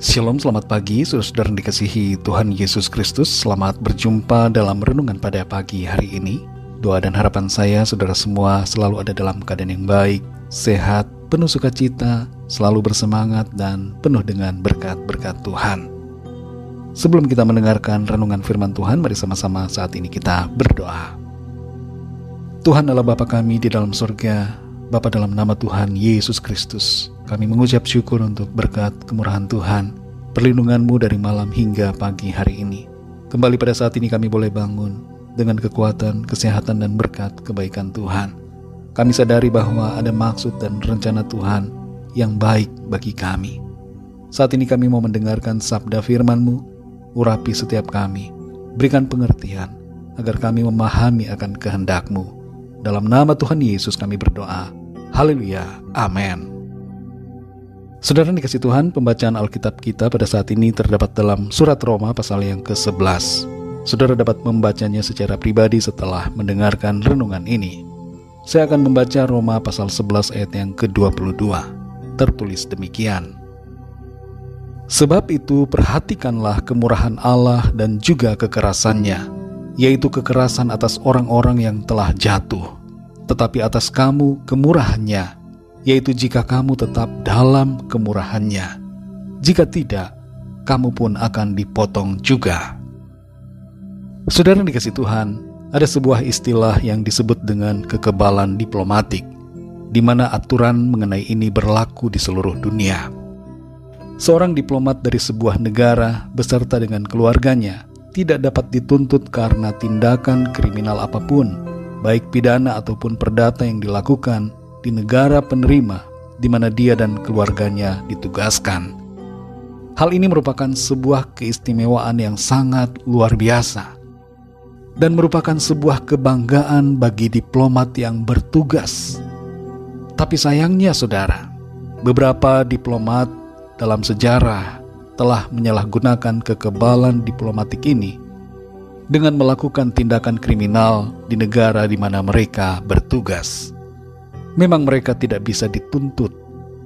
Shalom, selamat pagi, yang dikasihi Tuhan Yesus Kristus. Selamat berjumpa dalam renungan pada pagi hari ini. Doa dan harapan saya, saudara semua, selalu ada dalam keadaan yang baik, sehat, penuh sukacita, selalu bersemangat, dan penuh dengan berkat-berkat Tuhan. Sebelum kita mendengarkan renungan firman Tuhan, mari sama-sama saat ini kita berdoa. Tuhan Allah Bapa kami di dalam surga, Bapa dalam nama Tuhan Yesus Kristus, kami mengucap syukur untuk berkat kemurahan Tuhan, perlindunganmu dari malam hingga pagi hari ini. Kembali pada saat ini kami boleh bangun dengan kekuatan, kesehatan, dan berkat kebaikan Tuhan. Kami sadari bahwa ada maksud dan rencana Tuhan yang baik bagi kami. Saat ini kami mau mendengarkan sabda firman-Mu, urapi setiap kami, berikan pengertian, agar kami memahami akan kehendak-Mu. Dalam nama Tuhan Yesus kami berdoa. Haleluya. Amin. Saudara dikasih Tuhan, pembacaan Alkitab kita pada saat ini terdapat dalam surat Roma pasal yang ke-11. Saudara dapat membacanya secara pribadi setelah mendengarkan renungan ini. Saya akan membaca Roma pasal 11 ayat yang ke-22. Tertulis demikian. Sebab itu perhatikanlah kemurahan Allah dan juga kekerasannya, yaitu kekerasan atas orang-orang yang telah jatuh, tetapi atas kamu kemurahannya, yaitu jika kamu tetap dalam kemurahannya. Jika tidak, kamu pun akan dipotong juga. Saudara dikasih Tuhan, ada sebuah istilah yang disebut dengan kekebalan diplomatik, di mana aturan mengenai ini berlaku di seluruh dunia. Seorang diplomat dari sebuah negara beserta dengan keluarganya tidak dapat dituntut karena tindakan kriminal apa pun, baik pidana ataupun perdata yang dilakukan di negara penerima di mana dia dan keluarganya ditugaskan. Hal ini merupakan sebuah keistimewaan yang sangat luar biasa dan merupakan sebuah kebanggaan bagi diplomat yang bertugas. Tapi sayangnya saudara, beberapa diplomat dalam sejarah telah menyalahgunakan kekebalan diplomatik ini dengan melakukan tindakan kriminal di negara di mana mereka bertugas. Memang mereka tidak bisa dituntut,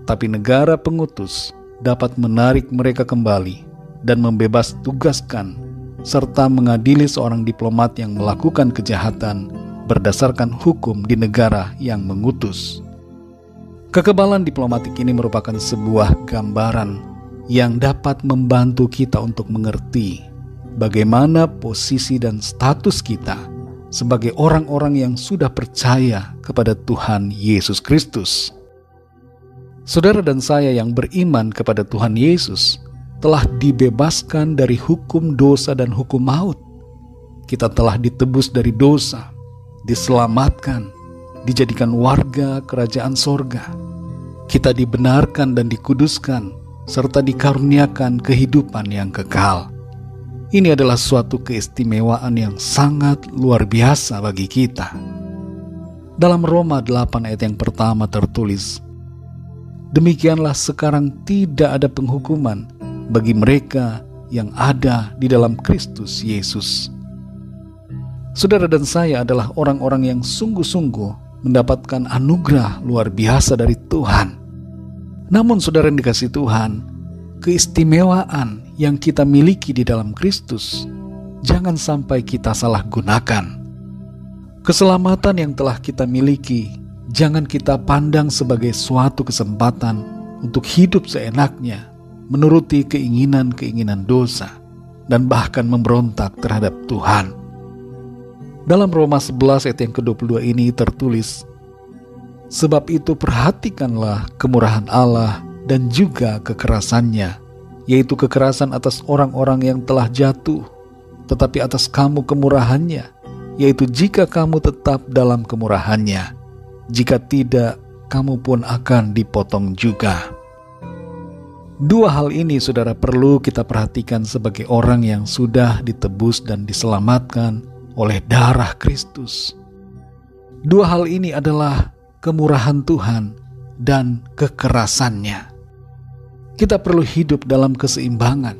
tapi negara pengutus dapat menarik mereka kembali dan membebas tugaskan serta mengadili seorang diplomat yang melakukan kejahatan berdasarkan hukum di negara yang mengutus. Kekebalan diplomatik ini merupakan sebuah gambaran yang dapat membantu kita untuk mengerti bagaimana posisi dan status kita sebagai orang-orang yang sudah percaya kepada Tuhan Yesus Kristus. Saudara dan saya yang beriman kepada Tuhan Yesus telah dibebaskan dari hukum dosa dan hukum maut. Kita telah ditebus dari dosa, diselamatkan, dijadikan warga kerajaan sorga. Kita dibenarkan dan dikuduskan, serta dikaruniakan kehidupan yang kekal. Ini adalah suatu keistimewaan yang sangat luar biasa bagi kita. Dalam Roma 8 ayat yang pertama tertulis, Demikianlah sekarang tidak ada penghukuman bagi mereka yang ada di dalam Kristus Yesus. Saudara dan saya adalah orang-orang yang sungguh-sungguh mendapatkan anugerah luar biasa dari Tuhan. Namun saudara yang dikasih Tuhan, keistimewaan yang kita miliki di dalam Kristus, jangan sampai kita salah gunakan. Keselamatan yang telah kita miliki, jangan kita pandang sebagai suatu kesempatan untuk hidup seenaknya, menuruti keinginan-keinginan dosa, dan bahkan memberontak terhadap Tuhan. Dalam Roma 11 ayat yang ke-22 ini tertulis, Sebab itu perhatikanlah kemurahan Allah dan juga kekerasannya, yaitu kekerasan atas orang-orang yang telah jatuh, tetapi atas kamu kemurahannya, yaitu jika kamu tetap dalam kemurahannya, jika tidak, kamu pun akan dipotong juga. Dua hal ini, saudara, perlu kita perhatikan sebagai orang yang sudah ditebus dan diselamatkan oleh darah Kristus. Dua hal ini adalah kemurahan Tuhan dan kekerasannya. Kita perlu hidup dalam keseimbangan.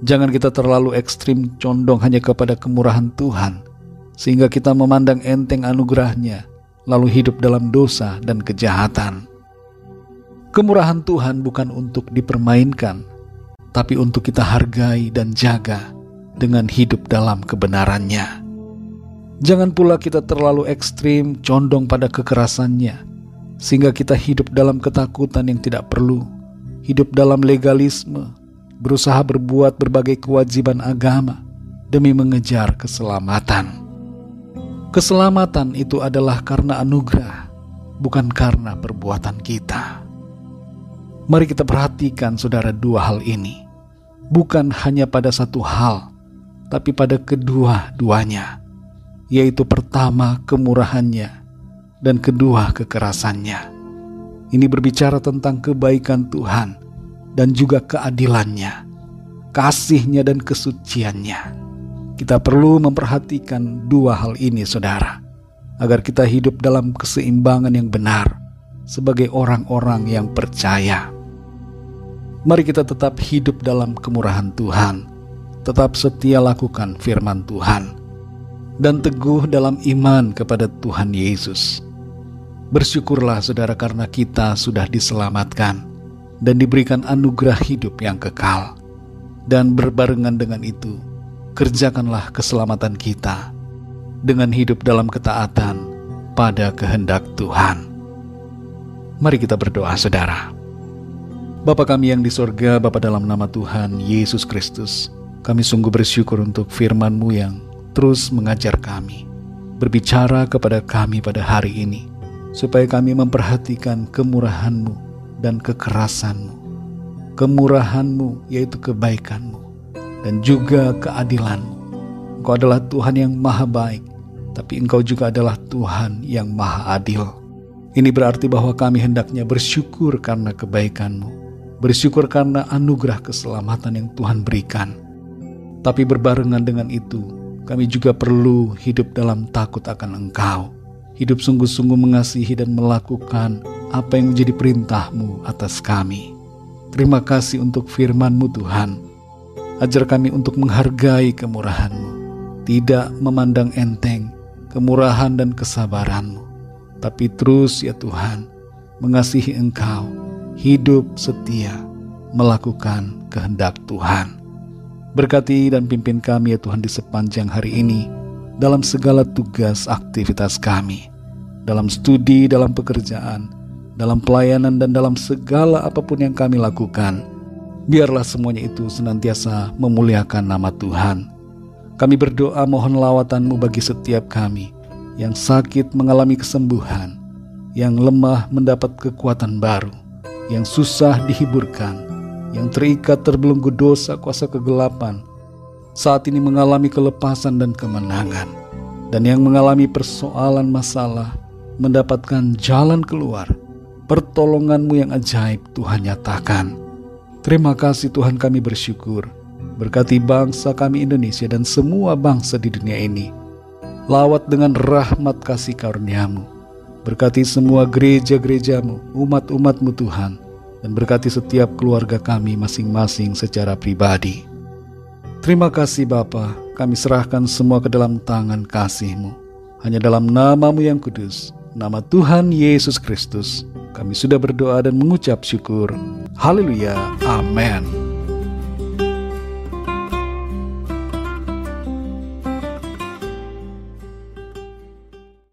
Jangan kita terlalu ekstrim condong hanya kepada kemurahan Tuhan, sehingga kita memandang enteng anugerahnya, lalu hidup dalam dosa dan kejahatan. Kemurahan Tuhan bukan untuk dipermainkan, tapi untuk kita hargai dan jaga dengan hidup dalam kebenarannya. Jangan pula kita terlalu ekstrim, condong pada kekerasannya, sehingga kita hidup dalam ketakutan yang tidak perlu, hidup dalam legalisme, berusaha berbuat berbagai kewajiban agama demi mengejar keselamatan. Keselamatan itu adalah karena anugerah, bukan karena perbuatan kita. Mari kita perhatikan, saudara, dua hal ini, bukan hanya pada satu hal, tapi pada kedua-duanya yaitu pertama kemurahannya dan kedua kekerasannya. Ini berbicara tentang kebaikan Tuhan dan juga keadilannya, kasihnya dan kesuciannya. Kita perlu memperhatikan dua hal ini saudara, agar kita hidup dalam keseimbangan yang benar sebagai orang-orang yang percaya. Mari kita tetap hidup dalam kemurahan Tuhan, tetap setia lakukan firman Tuhan, dan teguh dalam iman kepada Tuhan Yesus. Bersyukurlah saudara karena kita sudah diselamatkan dan diberikan anugerah hidup yang kekal. Dan berbarengan dengan itu, kerjakanlah keselamatan kita dengan hidup dalam ketaatan pada kehendak Tuhan. Mari kita berdoa saudara. Bapa kami yang di sorga, Bapa dalam nama Tuhan Yesus Kristus, kami sungguh bersyukur untuk firman-Mu yang terus mengajar kami, berbicara kepada kami pada hari ini, supaya kami memperhatikan kemurahan-Mu dan kekerasan-Mu. Kemurahan-Mu yaitu kebaikan-Mu dan juga keadilan-Mu. Engkau adalah Tuhan yang maha baik, tapi Engkau juga adalah Tuhan yang maha adil. Ini berarti bahwa kami hendaknya bersyukur karena kebaikan-Mu, bersyukur karena anugerah keselamatan yang Tuhan berikan. Tapi berbarengan dengan itu, kami juga perlu hidup dalam takut akan Engkau. Hidup sungguh-sungguh mengasihi dan melakukan apa yang menjadi perintahmu atas kami. Terima kasih untuk firman-Mu Tuhan. Ajar kami untuk menghargai kemurahan-Mu. Tidak memandang enteng kemurahan dan kesabaran-Mu. Tapi terus ya Tuhan, mengasihi Engkau, hidup setia, melakukan kehendak Tuhan. Berkati dan pimpin kami ya Tuhan di sepanjang hari ini dalam segala tugas aktivitas kami, dalam studi, dalam pekerjaan, dalam pelayanan dan dalam segala apa pun yang kami lakukan. Biarlah semuanya itu senantiasa memuliakan nama Tuhan. Kami berdoa mohon lawatanmu bagi setiap kami yang sakit mengalami kesembuhan, yang lemah mendapat kekuatan baru, yang susah dihiburkan, yang terikat terbelenggu dosa kuasa kegelapan, saat ini mengalami kelepasan dan kemenangan, dan yang mengalami persoalan masalah mendapatkan jalan keluar. Pertolonganmu yang ajaib Tuhan nyatakan. Terima kasih Tuhan kami bersyukur. Berkati bangsa kami Indonesia dan semua bangsa di dunia ini. Lawat dengan rahmat kasih karuniamu. Berkati semua gereja-gerejamu, umat-umatmu Tuhan dan berkati setiap keluarga kami masing-masing secara pribadi. Terima kasih Bapa, kami serahkan semua ke dalam tangan kasih-Mu. Hanya dalam namamu yang kudus, nama Tuhan Yesus Kristus, kami sudah berdoa dan mengucap syukur. Haleluya, amin.